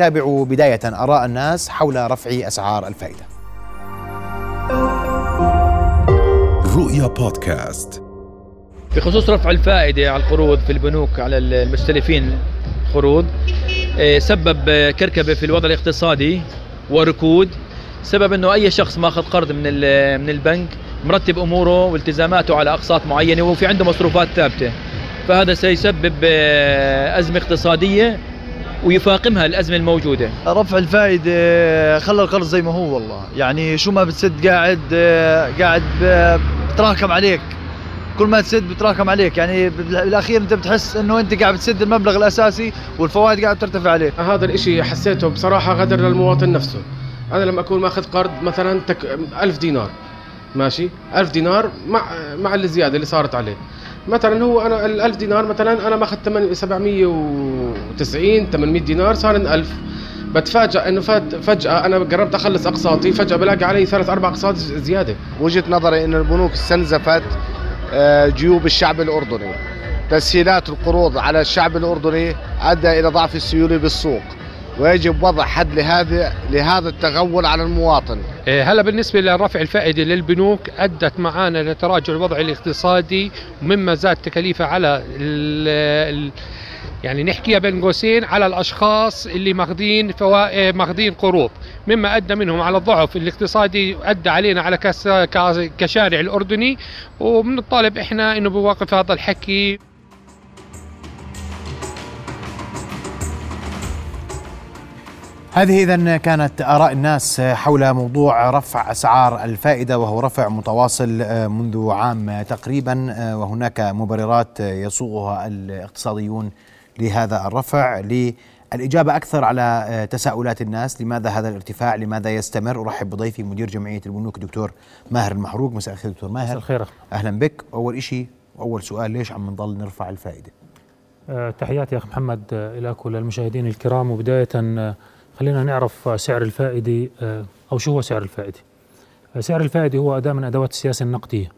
تابعوا بداية آراء الناس حول رفع أسعار الفائدة. رؤيا بودكاست. بخصوص رفع الفائدة على القروض في البنوك على المستلفين قروض آه، سبب كركبة في الوضع الاقتصادي وركود. سبب إنه أي شخص ماخذ قرض من من البنك مرتب أموره والتزاماته على أقساط معينة وفي عنده مصروفات ثابتة. فهذا سيسبب آه، أزمة اقتصادية ويفاقمها الأزمة الموجودة. رفع الفائده خلى القرض زي ما هو والله. يعني شو ما بتسد قاعد قاعد بتراكم عليك. كل ما تسد بتراكم عليك. يعني بالأخير أنت بتحس إنه أنت قاعد بتسد المبلغ الأساسي والفوائد قاعد ترتفع عليك. هذا الإشي حسيته بصراحة غدر للمواطن نفسه. أنا لما أكون ماخذ قرض مثلا تك 1000 دينار ماشي؟ 1000 دينار مع مع الزيادة اللي صارت عليه. مثلا هو أنا ال 1000 دينار مثلا أنا ماخذ 790 800 دينار صار 1000 بتفاجئ إنه فجأة أنا قربت أخلص أقساطي فجأة بلاقي علي ثلاث أربع أقساط زيادة. وجهة نظري إن البنوك استنزفت آه، جيوب الشعب الأردني. تسهيلات القروض على الشعب الأردني أدى إلى ضعف السيولة بالسوق. ويجب وضع حد لهذا لهذا التغول على المواطن. إيه، هلا بالنسبة لرفع الفائدة للبنوك أدت معانا لتراجع الوضع الاقتصادي مما زاد تكاليفها على ال يعني نحكيها بين قوسين على الأشخاص اللي ماخذين فوائد ماخذين قروض مما أدى منهم على الضعف الاقتصادي أدى علينا على كشارع الأردني وبنطالب إحنا إنه بوقف هذا الحكي هذه إذا كانت آراء الناس حول موضوع رفع أسعار الفائدة وهو رفع متواصل منذ عام تقريبا وهناك مبررات يصوغها الاقتصاديون لهذا الرفع. للإجابة أكثر على تساؤلات الناس لماذا هذا الارتفاع؟ لماذا يستمر؟ أرحب بضيفي مدير جمعية البنوك دكتور ماهر المحروق. مساء الخير دكتور ماهر. مساء الخير. أهلا بك. أول شيء أول سؤال ليش عم نضل نرفع الفائدة؟ أه تحياتي أخ محمد لك وللمشاهدين الكرام. وبداية خلينا نعرف سعر الفائدة آه، أو شو هو سعر الفائدة. سعر الفائدة هو أداة من أدوات السياسة النقدية.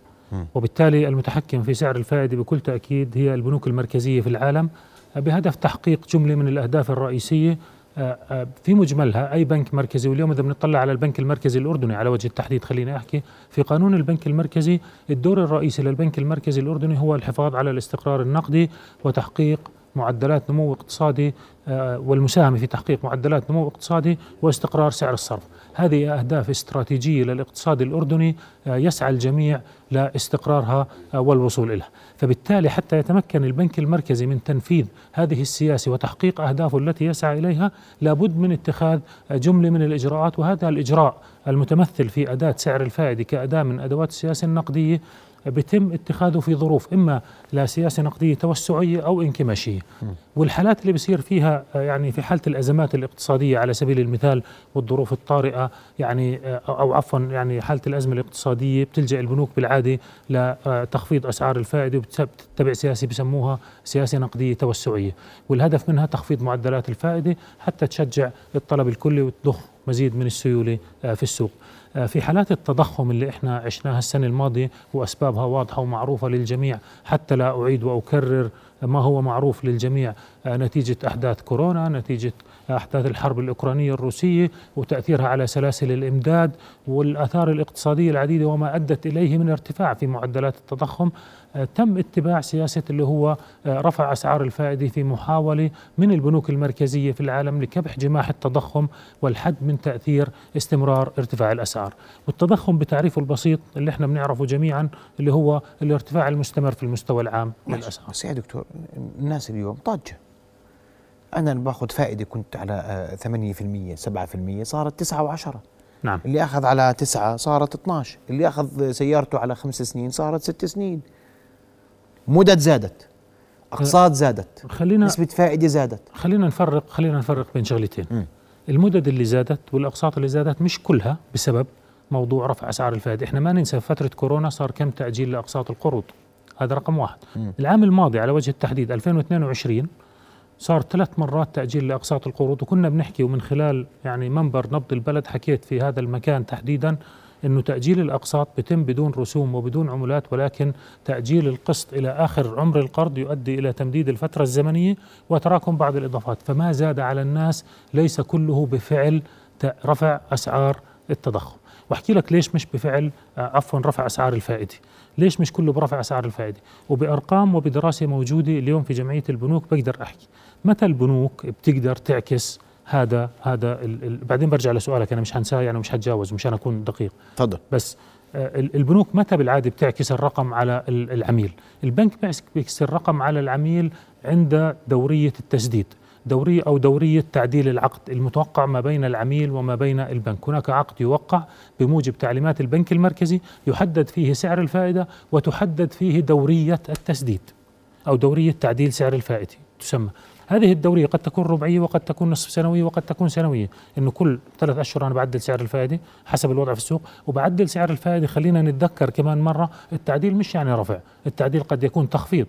وبالتالي المتحكم في سعر الفائدة بكل تأكيد هي البنوك المركزية في العالم آه، بهدف تحقيق جملة من الأهداف الرئيسية آه، في مجملها أي بنك مركزي. واليوم إذا بنطلع على البنك المركزي الأردني على وجه التحديد خليني أحكي في قانون البنك المركزي الدور الرئيسي للبنك المركزي الأردني هو الحفاظ على الاستقرار النقدي وتحقيق معدلات نمو اقتصادي آه، والمساهمة في تحقيق معدلات نمو اقتصادي واستقرار سعر الصرف. هذه أهداف استراتيجية للاقتصاد الأردني آه، يسعى الجميع لاستقرارها آه، والوصول إليها. فبالتالي حتى يتمكن البنك المركزي من تنفيذ هذه السياسة وتحقيق أهدافه التي يسعى إليها لابد من اتخاذ جملة من الإجراءات وهذا الإجراء المتمثل في أداة سعر الفائدة كأداة من أدوات السياسة النقدية بيتم اتخاذه في ظروف إما لسياسه نقدية توسعية أو انكماشية. والحالات اللي بصير فيها يعني في حالة الأزمات الاقتصادية على سبيل المثال والظروف الطارئة يعني أو عفوا يعني حالة الأزمة الاقتصادية بتلجأ البنوك بالعادة لتخفيض أسعار الفائدة وبتتبع سياسه بسموها سياسة نقدية توسعية. والهدف منها تخفيض معدلات الفائدة حتى تشجع الطلب الكلي وتضخ مزيد من السيولة في السوق. آه، في حالات التضخم اللي إحنا عشناها السنة الماضية وأسبابها واضحة ومعروفة للجميع حتى لا أعيد وأكرر ما هو معروف للجميع. آه، نتيجة أحداث كورونا نتيجة أحداث الحرب الأوكرانية الروسية وتأثيرها على سلاسل الإمداد والآثار الاقتصادية العديدة وما أدت إليه من ارتفاع في معدلات التضخم. آه، تم اتباع سياسة اللي هو آه، رفع أسعار الفائدة في محاولة من البنوك المركزية في العالم لكبح جماح التضخم والحد من تأثير استمرار ارتفاع الأسعار. والتضخم بتعريفه البسيط اللي إحنا بنعرفه جميعا اللي هو الارتفاع المستمر في المستوى العام للأسعار. بس يا دكتور الناس اليوم ضجه أنا باخذ فائدة كنت على 8% آه، 7% صارت 9 و10 نعم. اللي أخذ على 9 صارت 12 اللي أخذ سيارته على خمس سنين صارت ست سنين. مدد زادت. أقساط زادت. خلينا نسبة فائدة زادت. خلينا نفرق خلينا نفرق بين شغلتين. م. المدد اللي زادت والأقساط اللي زادت مش كلها بسبب موضوع رفع أسعار الفائدة. إحنا ما ننسى فترة كورونا صار كم تأجيل لأقساط القروض. هذا رقم واحد. م. العام الماضي على وجه التحديد 2022 صار ثلاث مرات تأجيل لأقساط القروض وكنا بنحكي ومن خلال يعني منبر نبض البلد حكيت في هذا المكان تحديدا إنه تأجيل الأقساط بيتم بدون رسوم وبدون عمولات ولكن تأجيل القسط إلى آخر عمر القرض يؤدي إلى تمديد الفترة الزمنية وتراكم بعض الإضافات. فما زاد على الناس ليس كله بفعل رفع أسعار التضخم. وأحكي لك ليش مش بفعل آه، عفوا رفع أسعار الفائدة. ليش مش كله برفع أسعار الفائدة؟ وبأرقام وبدراسة موجودة اليوم في جمعية البنوك بقدر أحكي. متى البنوك بتقدر تعكس هذا هذا ال ال بعدين برجع لسؤالك أنا مش هنساه يعني مش هتجاوز مشان أكون دقيق. تفضل. بس آه، ال- البنوك متى بالعادة بتعكس الرقم على ال- العميل؟ البنك بيعكس- بيعكس الرقم على العميل عند دورية التسديد دورية أو دورية تعديل العقد المتوقع ما بين العميل وما بين البنك. هناك عقد يوقع بموجب تعليمات البنك المركزي يحدد فيه سعر الفائدة وتحدد فيه دورية التسديد أو دورية تعديل سعر الفائدة تسمى. هذه الدورية قد تكون ربعية وقد تكون نصف سنوية وقد تكون سنوية. إنه كل ثلاث أشهر أنا بعدل سعر الفائدة حسب الوضع في السوق وبعدل سعر الفائدة خلينا نتذكر كمان مرة التعديل مش يعني رفع التعديل قد يكون تخفيض.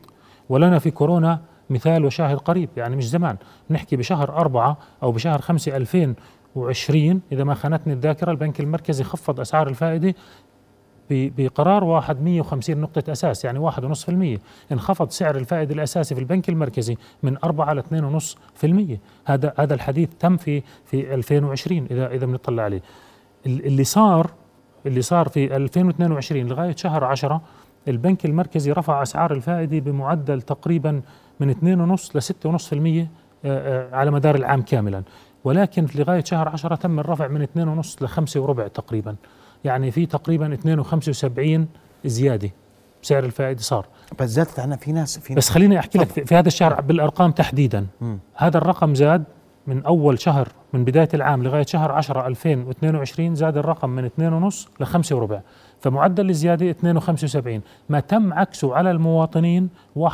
ولنا في كورونا مثال وشاهد قريب يعني مش زمان. نحكي بشهر أربعة أو بشهر خمسة 2020 إذا ما خانتني الذاكرة البنك المركزي خفض أسعار الفائدة بقرار واحد 150 نقطة أساس يعني واحد ونصف في المية. انخفض سعر الفائدة الأساسي في البنك المركزي من أربعة لاثنين ونصف في المية. هذا هذا الحديث تم في في 2020 إذا إذا بنطلع عليه. ال- اللي صار اللي صار في 2022 لغاية شهر 10 البنك المركزي رفع أسعار الفائدة بمعدل تقريبا من 2.5 ل 6.5% آه، آه، على مدار العام كاملا. ولكن لغاية شهر 10 تم الرفع من 2.5 ل 5 وربع تقريبا. يعني في تقريبا 2.75 زيادة سعر الفائدة صار. بس زادت عنا في ناس في بس خليني أحكي لك في, في هذا الشهر بالأرقام تحديدا. مم. هذا الرقم زاد من أول شهر من بداية العام لغاية شهر 10 2022 زاد الرقم من 2.5 ل 5 وربع. فمعدل الزيادة 2.75 ما تم عكسه على المواطنين 1.18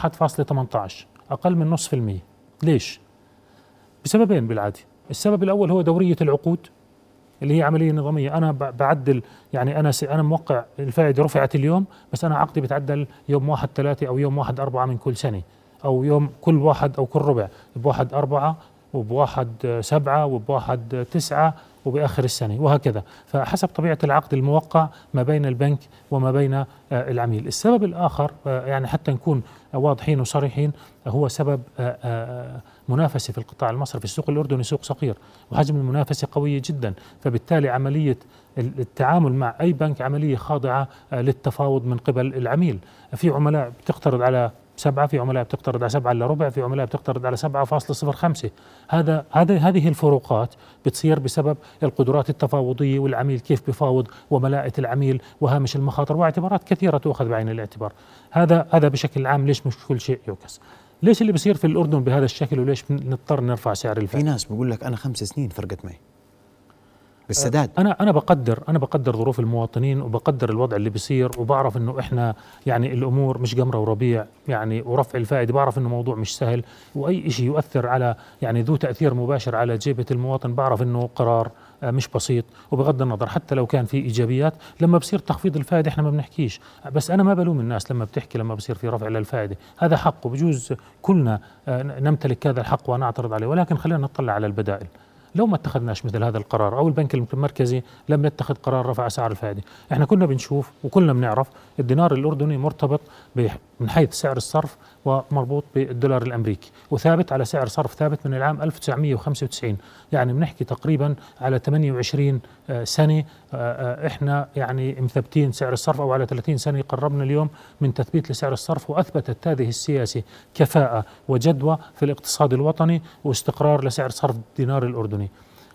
أقل من نصف المية. ليش؟ بسببين بالعاده السبب الأول هو دورية العقود. اللي هي عملية نظامية. أنا بعدل يعني أنا أنا موقع الفائدة رفعت اليوم بس أنا عقدي بتعدل يوم واحد ثلاثة أو يوم واحد أربعة من كل سنة أو يوم كل واحد أو كل ربع بواحد أربعة وبواحد سبعة وبواحد تسعة وبآخر السنة وهكذا. فحسب طبيعة العقد الموقع ما بين البنك وما بين آه، العميل. السبب الآخر آه، يعني حتى نكون واضحين وصريحين هو سبب آه، منافسة في القطاع المصرفي. السوق الأردني سوق صغير وحجم المنافسة قوية جدا. فبالتالي عملية التعامل مع أي بنك عملية خاضعة للتفاوض من قبل العميل. في عملاء بتقترض على سبعة في عملاء بتقترض على سبعة إلا ربع في عملاء بتقترض على سبعة فاصلة صفر خمسة. هذا هذا هذه الفروقات بتصير بسبب القدرات التفاوضية والعميل كيف بفاوض وملاءة العميل وهامش المخاطر واعتبارات كثيرة تؤخذ بعين الاعتبار. هذا هذا بشكل عام ليش مش كل شيء يعكس؟ ليش اللي بصير في الأردن بهذا الشكل وليش نضطر نرفع سعر في الفائدة ناس بقول لك أنا خمس سنين فرقت معي. بالسداد. أنا أنا بقدر أنا بقدر ظروف المواطنين وبقدر الوضع اللي بيصير وبعرف إنه إحنا يعني الأمور مش قمره وربيع يعني ورفع الفائده بعرف إنه موضوع مش سهل وأي شيء يؤثر على يعني ذو تأثير مباشر على جيبة المواطن بعرف إنه قرار آه، مش بسيط وبغض النظر حتى لو كان في إيجابيات لما بصير تخفيض الفائده إحنا ما بنحكيش. بس أنا ما بلوم الناس لما بتحكي لما بصير في رفع للفائدة. هذا حق وبجوز كلنا آه، نمتلك هذا الحق ونعترض عليه ولكن خلينا نطلع على البدائل. لو ما اتخذناش مثل هذا القرار أو البنك المركزي لم يتخذ قرار رفع أسعار الفائدة، إحنا كنا بنشوف وكلنا بنعرف الدينار الأردني مرتبط من حيث سعر الصرف ومربوط بالدولار الأمريكي وثابت على سعر صرف ثابت من العام 1995 يعني بنحكي تقريبا على 28 آه، سنة آه، آه، إحنا يعني مثبتين سعر الصرف أو على 30 سنة قربنا اليوم من تثبيت لسعر الصرف وأثبتت هذه السياسة كفاءة وجدوى في الاقتصاد الوطني واستقرار لسعر صرف الدينار الأردني.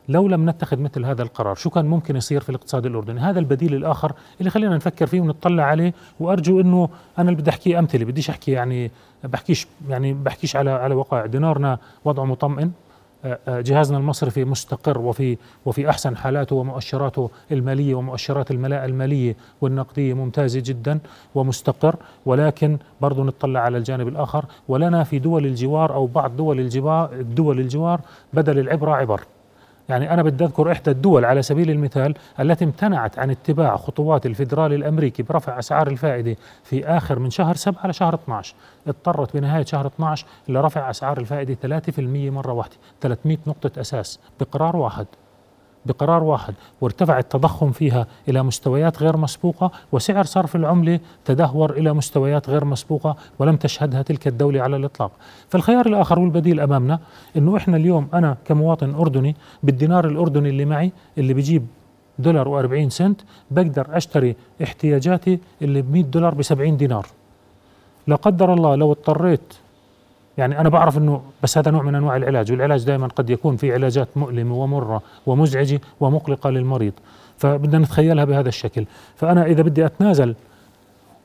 لو لم نتخذ مثل هذا القرار شو كان ممكن يصير في الاقتصاد الأردني؟ هذا البديل الآخر اللي خلينا نفكر فيه ونطلع عليه وأرجو إنه أنا اللي بدي أحكيه أمثلة بديش أحكي يعني بحكيش يعني بحكيش على على وقائع. دينارنا وضعه مطمئن آه، آه، جهازنا المصرفي مستقر وفي وفي أحسن حالاته ومؤشراته المالية ومؤشرات الملاءه المالية والنقدية ممتازة جدا ومستقر ولكن برضو نطلع على الجانب الآخر. ولنا في دول الجوار أو بعض دول الجوار دول الجوار بدل العبرة عبر. يعني أنا بدي أذكر إحدى الدول على سبيل المثال التي امتنعت عن اتباع خطوات الفدرال الأمريكي برفع أسعار الفائدة في آخر من شهر 7 لشهر 12 اضطرت بنهاية شهر 12 لرفع أسعار الفائدة 3% مرة واحدة 300 نقطة أساس بقرار واحد. بقرار واحد وارتفع التضخم فيها إلى مستويات غير مسبوقة وسعر صرف العملة تدهور إلى مستويات غير مسبوقة ولم تشهدها تلك الدولة على الإطلاق. فالخيار الآخر والبديل أمامنا إنه إحنا اليوم أنا كمواطن أردني بالدينار الأردني اللي معي اللي بجيب دولار و40 سنت بقدر أشتري احتياجاتي اللي ب 100 دولار ب 70 دينار. لا قدر الله لو اضطريت يعني أنا بعرف إنه بس هذا نوع من أنواع العلاج والعلاج دائما قد يكون في علاجات مؤلمة ومرة ومزعجة ومقلقة للمريض فبدنا نتخيلها بهذا الشكل. فأنا إذا بدي أتنازل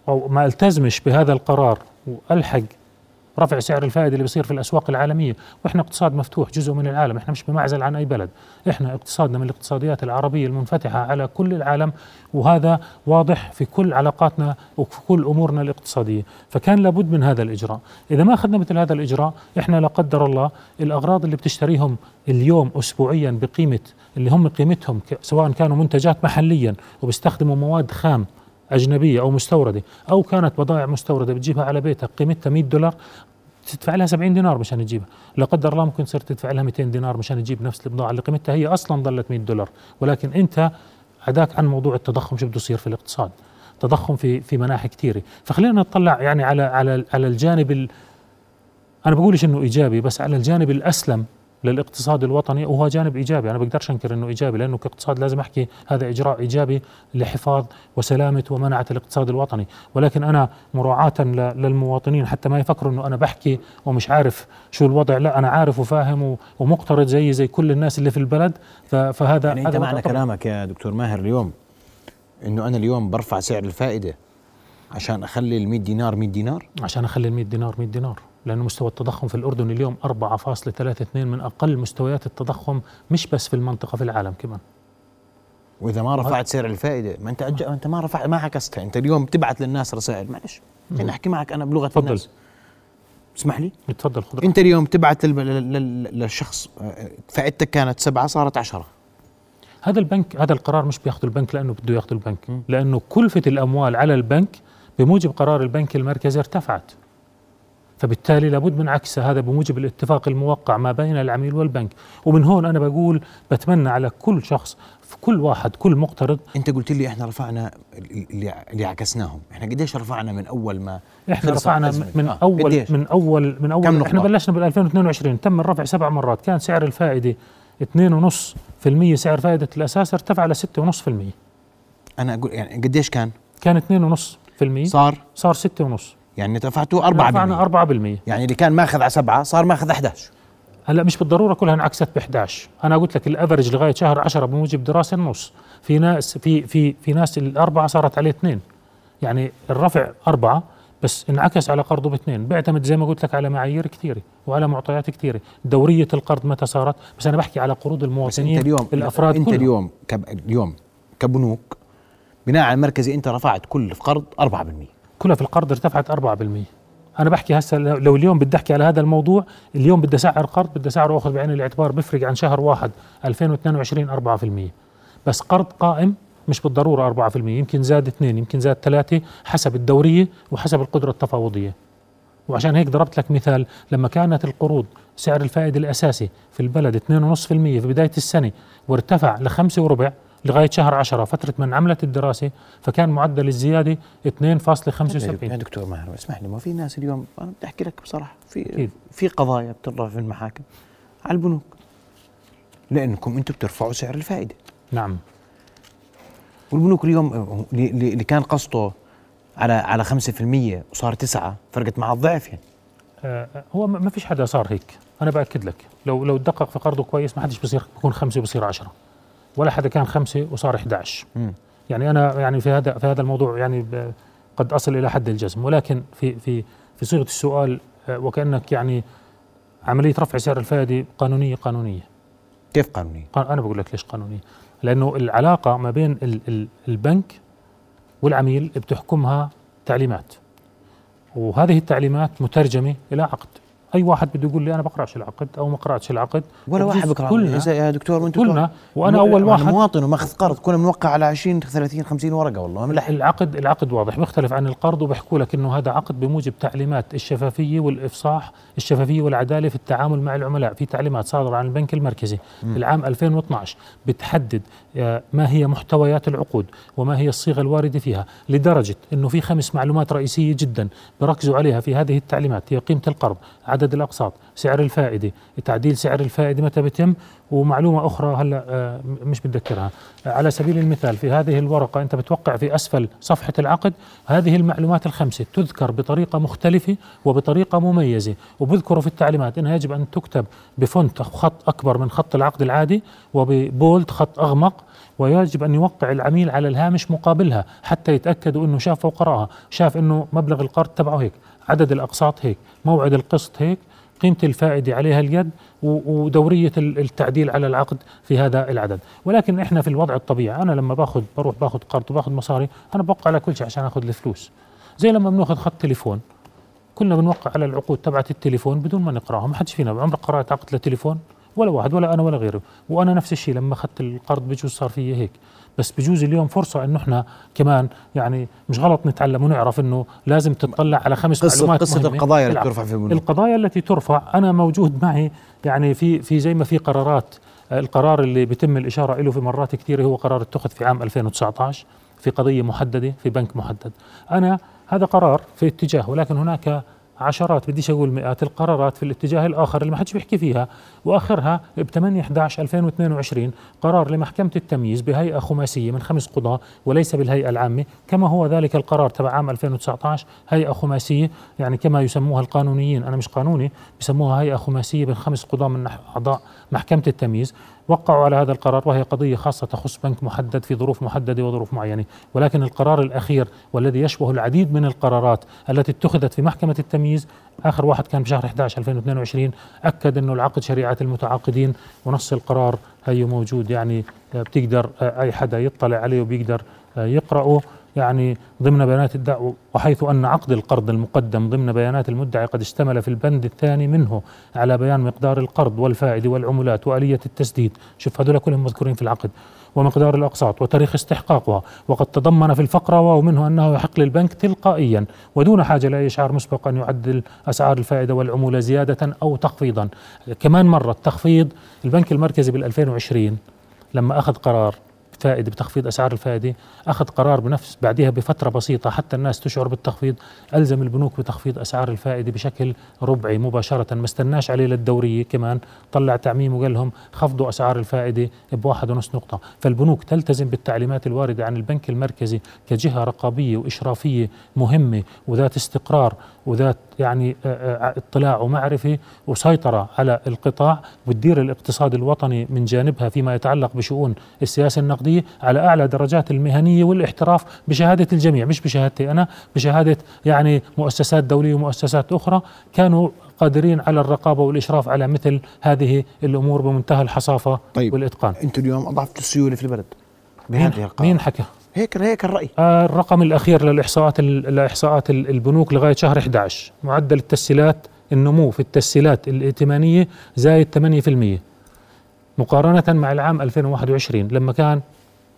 أو ما ألتزمش بهذا القرار وألحق رفع سعر الفائدة اللي بيصير في الأسواق العالمية. وإحنا اقتصاد مفتوح جزء من العالم. إحنا مش بمعزل عن أي بلد. إحنا اقتصادنا من الاقتصاديات العربية المنفتحة على كل العالم وهذا واضح في كل علاقاتنا وفي كل أمورنا الاقتصادية. فكان لابد من هذا الإجراء. إذا ما أخذنا مثل هذا الإجراء إحنا لا قدر الله الأغراض اللي بتشتريهم اليوم اسبوعيا بقيمة اللي هم قيمتهم سواء كانوا منتجات محليا وبيستخدموا مواد خام أجنبية أو مستوردة أو كانت بضائع مستوردة بتجيبها على بيتك قيمتها 100 دولار تدفع لها 70 دينار مشان تجيبها لا قدر الله ممكن تصير تدفع لها 200 دينار مشان تجيب نفس البضاعه اللي قيمتها هي أصلا ظلت 100 دولار. ولكن أنت عداك عن موضوع التضخم شو بده يصير في الاقتصاد؟ تضخم في في مناحي كثيرة. فخلينا نطلع يعني على على على الجانب ال أنا بقولش إنه إيجابي بس على الجانب الأسلم. للاقتصاد الوطني وهو جانب إيجابي. أنا بقدرش أنكر إنه إيجابي لأنه كاقتصاد لازم أحكي هذا إجراء إيجابي لحفاظ وسلامة ومنعة الاقتصاد الوطني. ولكن أنا مراعاة للمواطنين حتى ما يفكروا إنه أنا بحكي ومش عارف شو الوضع. لا أنا عارف وفاهم ومقترض زي زي كل الناس اللي في البلد. فهذا يعني أنت معنى كلامك يا دكتور ماهر اليوم إنه أنا اليوم برفع سعر الفائدة عشان أخلي ال 100 دينار 100 دينار؟ عشان أخلي ال 100 دينار 100 دينار. لأن مستوى التضخم في الأردن اليوم 4.32 من أقل مستويات التضخم مش بس في المنطقة في العالم كمان. وإذا ما رفعت سعر الفائدة ما أنت أج... أنت ما رفعت ما عكستها. أنت اليوم بتبعت للناس رسائل. معلش خليني أحكي معك أنا بلغة تفضل. الناس. اسمح لي؟ تفضل حضرتك أنت اليوم تبعت لل... لل... للشخص فائدتك كانت سبعة صارت عشرة. هذا البنك هذا القرار مش بياخذه البنك لأنه بده ياخذه البنك. لأنه كلفة الأموال على البنك بموجب قرار البنك المركزي ارتفعت. فبالتالي لابد من عكسها هذا بموجب الاتفاق الموقع ما بين العميل والبنك. ومن هون أنا بقول بتمنى على كل شخص في كل واحد كل مقترض. أنت قلت لي إحنا رفعنا اللي, عكسناهم. إحنا قديش رفعنا من أول ما إحنا رفعنا؟ من آه، اول قديش؟ من اول من اول؟ إحنا بلشنا بال 2022 تم الرفع سبع مرات. كان سعر الفائدة 2.5% سعر فائدة الأساس ارتفع ل 6.5% أنا أقول يعني قديش كان؟ كان 2.5% صار؟ صار 6.5 يعني دفعتوا 4% رفعنا 4% يعني اللي كان ماخذ على سبعة صار ماخذ 11 هلا مش بالضرورة كلها انعكست ب 11 أنا قلت لك الافرج لغاية شهر 10 بموجب دراسة النص. في ناس في في في ناس الأربعة صارت عليه اثنين. يعني الرفع أربعة بس انعكس على قرضه باثنين. بيعتمد زي ما قلت لك على معايير كثيرة وعلى معطيات كثيرة. دورية القرض متى صارت؟ بس أنا بحكي على قروض بس المواطنين أنت اليوم الأفراد أنت كلهم. اليوم كب اليوم كبنوك بناء على المركزي إنت رفعت كل قرض 4% كلها في القرض ارتفعت 4% أنا بحكي هسه لو اليوم بدي أحكي على هذا الموضوع اليوم بدي أسعر قرض بدي أسعره أخذ بعين الاعتبار بفرق عن شهر واحد 2022 4% بس قرض قائم مش بالضرورة 4% يمكن زاد اثنين يمكن زاد ثلاثة حسب الدورية وحسب القدرة التفاوضية. وعشان هيك ضربت لك مثال لما كانت القروض سعر الفائده الأساسي في البلد 2.5% في بداية السنة وارتفع لخمسة وربع لغاية شهر 10 فترة من عملت الدراسة فكان معدل الزيادة 2.75 يا دكتور ماهر اسمح لي ما في ناس اليوم أنا بدي أحكي لك بصراحة في أكيد. في قضايا بترفع في المحاكم. على البنوك. لأنكم أنتم بترفعوا سعر الفائدة. نعم. والبنوك اليوم اللي كان قسطه على على 5% وصار 9 فرقت مع الضعف يعني. آه، هو ما فيش حدا صار هيك. أنا بأكد لك. لو لو دقق في قرضه كويس ما حدش بصير بيكون خمسة بصير عشرة. ولا حدا كان خمسة وصار 11 مم. يعني أنا يعني في هذا في هذا الموضوع يعني قد أصل إلى حد الجزم. ولكن في في في صيغة السؤال آه، وكأنك يعني عملية رفع سعر الفائدة قانونية قانونية. كيف قانوني؟ قان- أنا بقول لك ليش قانونية؟ لأنه العلاقة ما بين ال ال البنك والعميل بتحكمها تعليمات. وهذه التعليمات مترجمة إلى عقد. أي واحد بده يقول لي أنا بقرأش العقد أو ما قرأتش العقد ولا واحد بكره كلنا يا دكتور وأنتم كلنا وأنا أول واحد مواطن وماخذ قرض. كنا بنوقع على 20 30 50 ورقة والله. ملح العقد العقد واضح بيختلف عن القرض وبيحكوا لك إنه هذا عقد بموجب تعليمات الشفافية والإفصاح الشفافية والعدالة في التعامل مع العملاء في تعليمات صادرة عن البنك المركزي. في العام 2012 بتحدد آه، ما هي محتويات العقود وما هي الصيغة الواردة فيها لدرجة إنه في خمس معلومات رئيسية جدا بركزوا عليها في هذه التعليمات هي قيمة القرض عدد الأقساط سعر الفائدة. تعديل سعر الفائدة متى بيتم؟ ومعلومة أخرى هلأ آه، مش بتذكرها. آه، على سبيل المثال في هذه الورقة أنت بتوقع في أسفل صفحة العقد هذه المعلومات الخمسة تذكر بطريقة مختلفة وبطريقة مميزة. وبذكروا في التعليمات إنها يجب أن تكتب بفونت خط أكبر من خط العقد العادي وببولد خط أغمق ويجب أن يوقع العميل على الهامش مقابلها حتى يتاكدوا إنه شافها وقراها شاف إنه مبلغ القرض تبعه هيك. عدد الأقساط هيك موعد القسط هيك قيمة الفائدة عليها اليد ودورية التعديل على العقد في هذا العدد. ولكن إحنا في الوضع الطبيعي أنا لما باخذ بروح باخذ قرض وباخذ مصاري أنا بوقع على كل شيء عشان آخذ الفلوس. زي لما بناخذ خط تليفون كلنا بنوقع على العقود تبعت التليفون بدون ما نقرأها ما حدش فينا عمرك قرأت عقد لتليفون؟ ولا واحد ولا أنا ولا غيره. وأنا نفس الشيء لما اخذت القرض بجوز صار في هيك. بس بجوز اليوم فرصة إنه إحنا كمان يعني مش غلط نتعلم ونعرف إنه لازم تطلع على خمس قصة معلومات قصة مهمة. القضايا العفو. ترفع في البنوك القضايا التي ترفع أنا موجود معي يعني في في زي ما في قرارات القرار اللي بيتم الإشارة له في مرات كثيرة هو قرار اتخذ في عام 2019 في قضية محددة في بنك محدد أنا هذا قرار في اتجاه ولكن هناك عشرات بديش أقول مئات القرارات في الاتجاه الآخر اللي ما حدش بيحكي فيها. وآخرها ب 8 11 2022 قرار لمحكمة التمييز بهيئة خماسية من خمس قضاة وليس بالهيئة العامة. كما هو ذلك القرار تبع عام 2019 هيئة خماسية يعني كما يسموها القانونيين أنا مش قانوني بسموها هيئة خماسية من خمس قضاة من أعضاء محكمة التمييز. وقعوا على هذا القرار وهي قضية خاصة تخص بنك محدد في ظروف محددة وظروف معينة. ولكن القرار الأخير والذي يشبه العديد من القرارات التي اتخذت في محكمة التمييز آخر واحد كان بشهر 11 2022 أكد أنه العقد شريعة المتعاقدين ونص القرار هي موجود يعني بتقدر أي حدا يطلع عليه وبيقدر يقرأه. يعني ضمن بيانات الدعوة وحيث أن عقد القرض المقدم ضمن بيانات المدعي قد اشتمل في البند الثاني منه على بيان مقدار القرض والفائدة والعمولات وآلية التسديد. شوف هذول كلهم مذكورين في العقد ومقدار الأقساط وتاريخ استحقاقها. وقد تضمن في الفقرة ومنه أنه يحق للبنك تلقائيا ودون حاجة لأي إشعار مسبق أن يعدل أسعار الفائدة والعمولة زيادة أو تخفيضا. كمان مرة التخفيض البنك المركزي بال 2020 لما أخذ قرار فائدة بتخفيض أسعار الفائدة. أخذ قرار بنفس بعدها بفترة بسيطة حتى الناس تشعر بالتخفيض. ألزم البنوك بتخفيض أسعار الفائدة بشكل ربعي مباشرة. ما استناش عليه للدورية كمان. طلع تعميم وقال لهم خفضوا أسعار الفائدة بواحد ونص نقطة. فالبنوك تلتزم بالتعليمات الواردة عن البنك المركزي كجهة رقابية وإشرافية مهمة وذات استقرار وذات يعني اطلاع ومعرفة وسيطرة على القطاع وتدير الاقتصاد الوطني من جانبها فيما يتعلق بشؤون السياسة النقدية على أعلى درجات المهنية والاحتراف بشهادة الجميع مش بشهادتي أنا بشهادة يعني مؤسسات دولية ومؤسسات أخرى كانوا قادرين على الرقابة والإشراف على مثل هذه الأمور بمنتهى الحصافة طيب. والإتقان أنتم اليوم اضعفتوا السيولة في البلد بهذه القرار مين حكى؟ هيك هيك الرأي. آه الرقم الأخير للإحصاءات لإحصاءات البنوك لغاية شهر 11 معدل التسهيلات النمو في التسهيلات الائتمانية زايد 8% مقارنة مع العام 2021 لما كان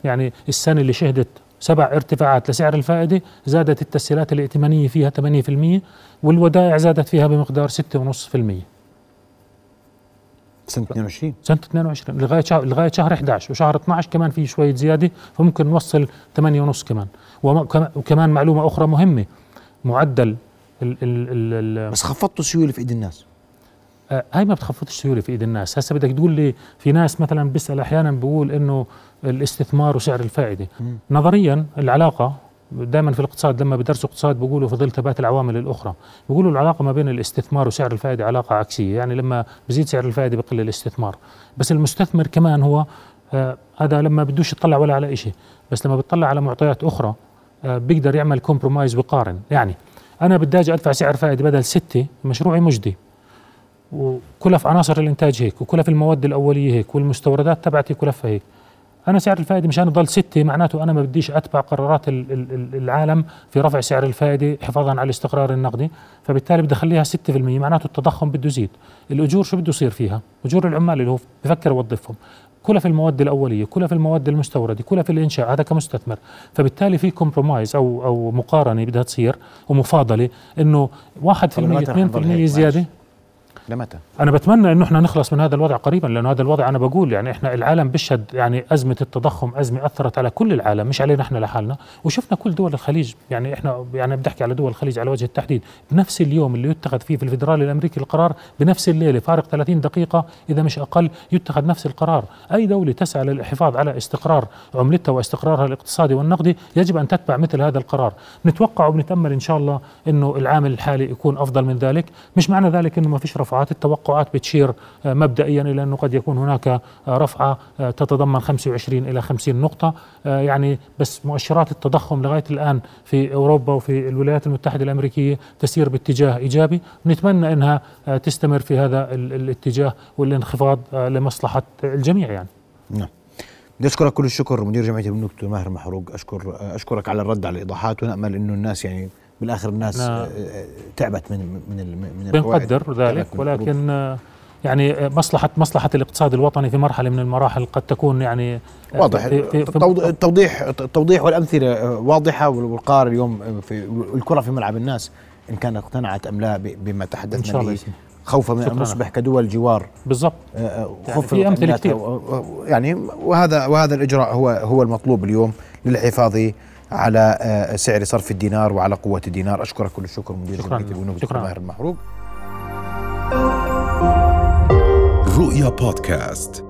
يعني السنة اللي شهدت سبع ارتفاعات لسعر الفائدة زادت التسهيلات الائتمانية فيها 8% والودائع زادت فيها بمقدار 6.5% سنة 22 سنة 22 لغاية شهر لغاية شهر 11 وشهر 12 كمان في شوية زيادة فممكن نوصل 8.5 كمان. وم- وكمان معلومة أخرى مهمة معدل ال ال ال بس خفضتوا السيولة في إيد الناس. آه، هاي ما بتخفضش سيوله في إيد الناس. هسه بدك تقول لي في ناس مثلا بيسأل أحيانا بيقول إنه الاستثمار وسعر الفائدة. مم. نظريا العلاقة دائما في الاقتصاد لما بدرسوا اقتصاد بيقولوا في ظل ثبات العوامل الأخرى. بيقولوا العلاقة ما بين الاستثمار وسعر الفائدة علاقة عكسية يعني لما بزيد سعر الفائدة بقل الاستثمار. بس المستثمر كمان هو آه هذا لما بدوش يطلع ولا على شيء بس لما بتطلع على معطيات أخرى آه بيقدر يعمل كومبرومايز بقارن يعني أنا بدي أجي أدفع سعر فائدة بدل ستة مشروعي مجدي. وكلف عناصر الإنتاج هيك وكلف المواد الأولية هيك والمستوردات تبعتي كلفها هيك. أنا سعر الفائدة مشان يضل ستة معناته أنا ما بديش أتبع قرارات ال- ال- ال- العالم في رفع سعر الفائدة حفاظا على الاستقرار النقدي. فبالتالي بدي أخليها 6% معناته التضخم بده يزيد. الأجور شو بده يصير فيها؟ أجور العمال اللي هو بفكر يوظفهم كلها في المواد الأولية كلها في المواد المستوردة كلها في الإنشاء هذا كمستثمر. فبالتالي في كومبرومايز أو أو مقارنة بدها تصير ومفاضلة إنه 1% طب لمتى رح نضل 2% هيك؟ زيادة. لمتى؟ أنا بتمنى إنه إحنا نخلص من هذا الوضع قريبا لأنه هذا الوضع أنا بقول يعني إحنا العالم بيشهد يعني أزمة التضخم أزمة أثرت على كل العالم مش علينا إحنا لحالنا. وشفنا كل دول الخليج يعني إحنا يعني بدي احكي على دول الخليج على وجه التحديد بنفس اليوم اللي يتخذ فيه في الفدرالي الأمريكي القرار بنفس الليلة فارق 30 دقيقة إذا مش أقل يتخذ نفس القرار. أي دولة تسعى للحفاظ على استقرار عملتها واستقرارها الاقتصادي والنقدي يجب أن تتبع مثل هذا القرار. نتوقع وبنتأمل إن شاء الله إنه العام الحالي يكون أفضل من ذلك. مش معنى ذلك إنه ما فيش رفعات. التوقعات بتشير آه، مبدئيا إلى أنه قد يكون هناك آه، رفعة آه، تتضمن 25 إلى 50 نقطة. آه، يعني بس مؤشرات التضخم لغاية الآن في أوروبا وفي الولايات المتحدة الأمريكية تسير باتجاه إيجابي. نتمنى إنها آه، تستمر في هذا ال- الاتجاه والانخفاض لمصلحة الجميع يعني. نعم. بدي كل الشكر مدير جمعيه البنوك ماهر محروق. أشكر أشكرك على الرد على الإيضاحات ونأمل إنه الناس يعني بالآخر الناس. آه، آه، تعبت من من من. بنقدر ذلك. ولكن آه، يعني مصلحة مصلحة الاقتصاد الوطني في مرحلة من المراحل قد تكون يعني واضح في- في- في- التوض- التوضيح التوضيح والأمثلة آه، واضحة والقرار اليوم في الكرة في ملعب الناس إن كانت اقتنعت أم لا بما إن تحدثنا شاء الله به. خوفا من أن. نصبح كدول جوار بالضبط آه، يعني في. و- و- يعني وهذا وهذا الإجراء هو هو المطلوب اليوم للحفاظ على آه، سعر صرف الدينار وعلى قوة الدينار أشكرك كل الشكر مدير شكراً. البنوك دكتور شكراً. ماهر المحروق رؤيا بودكاست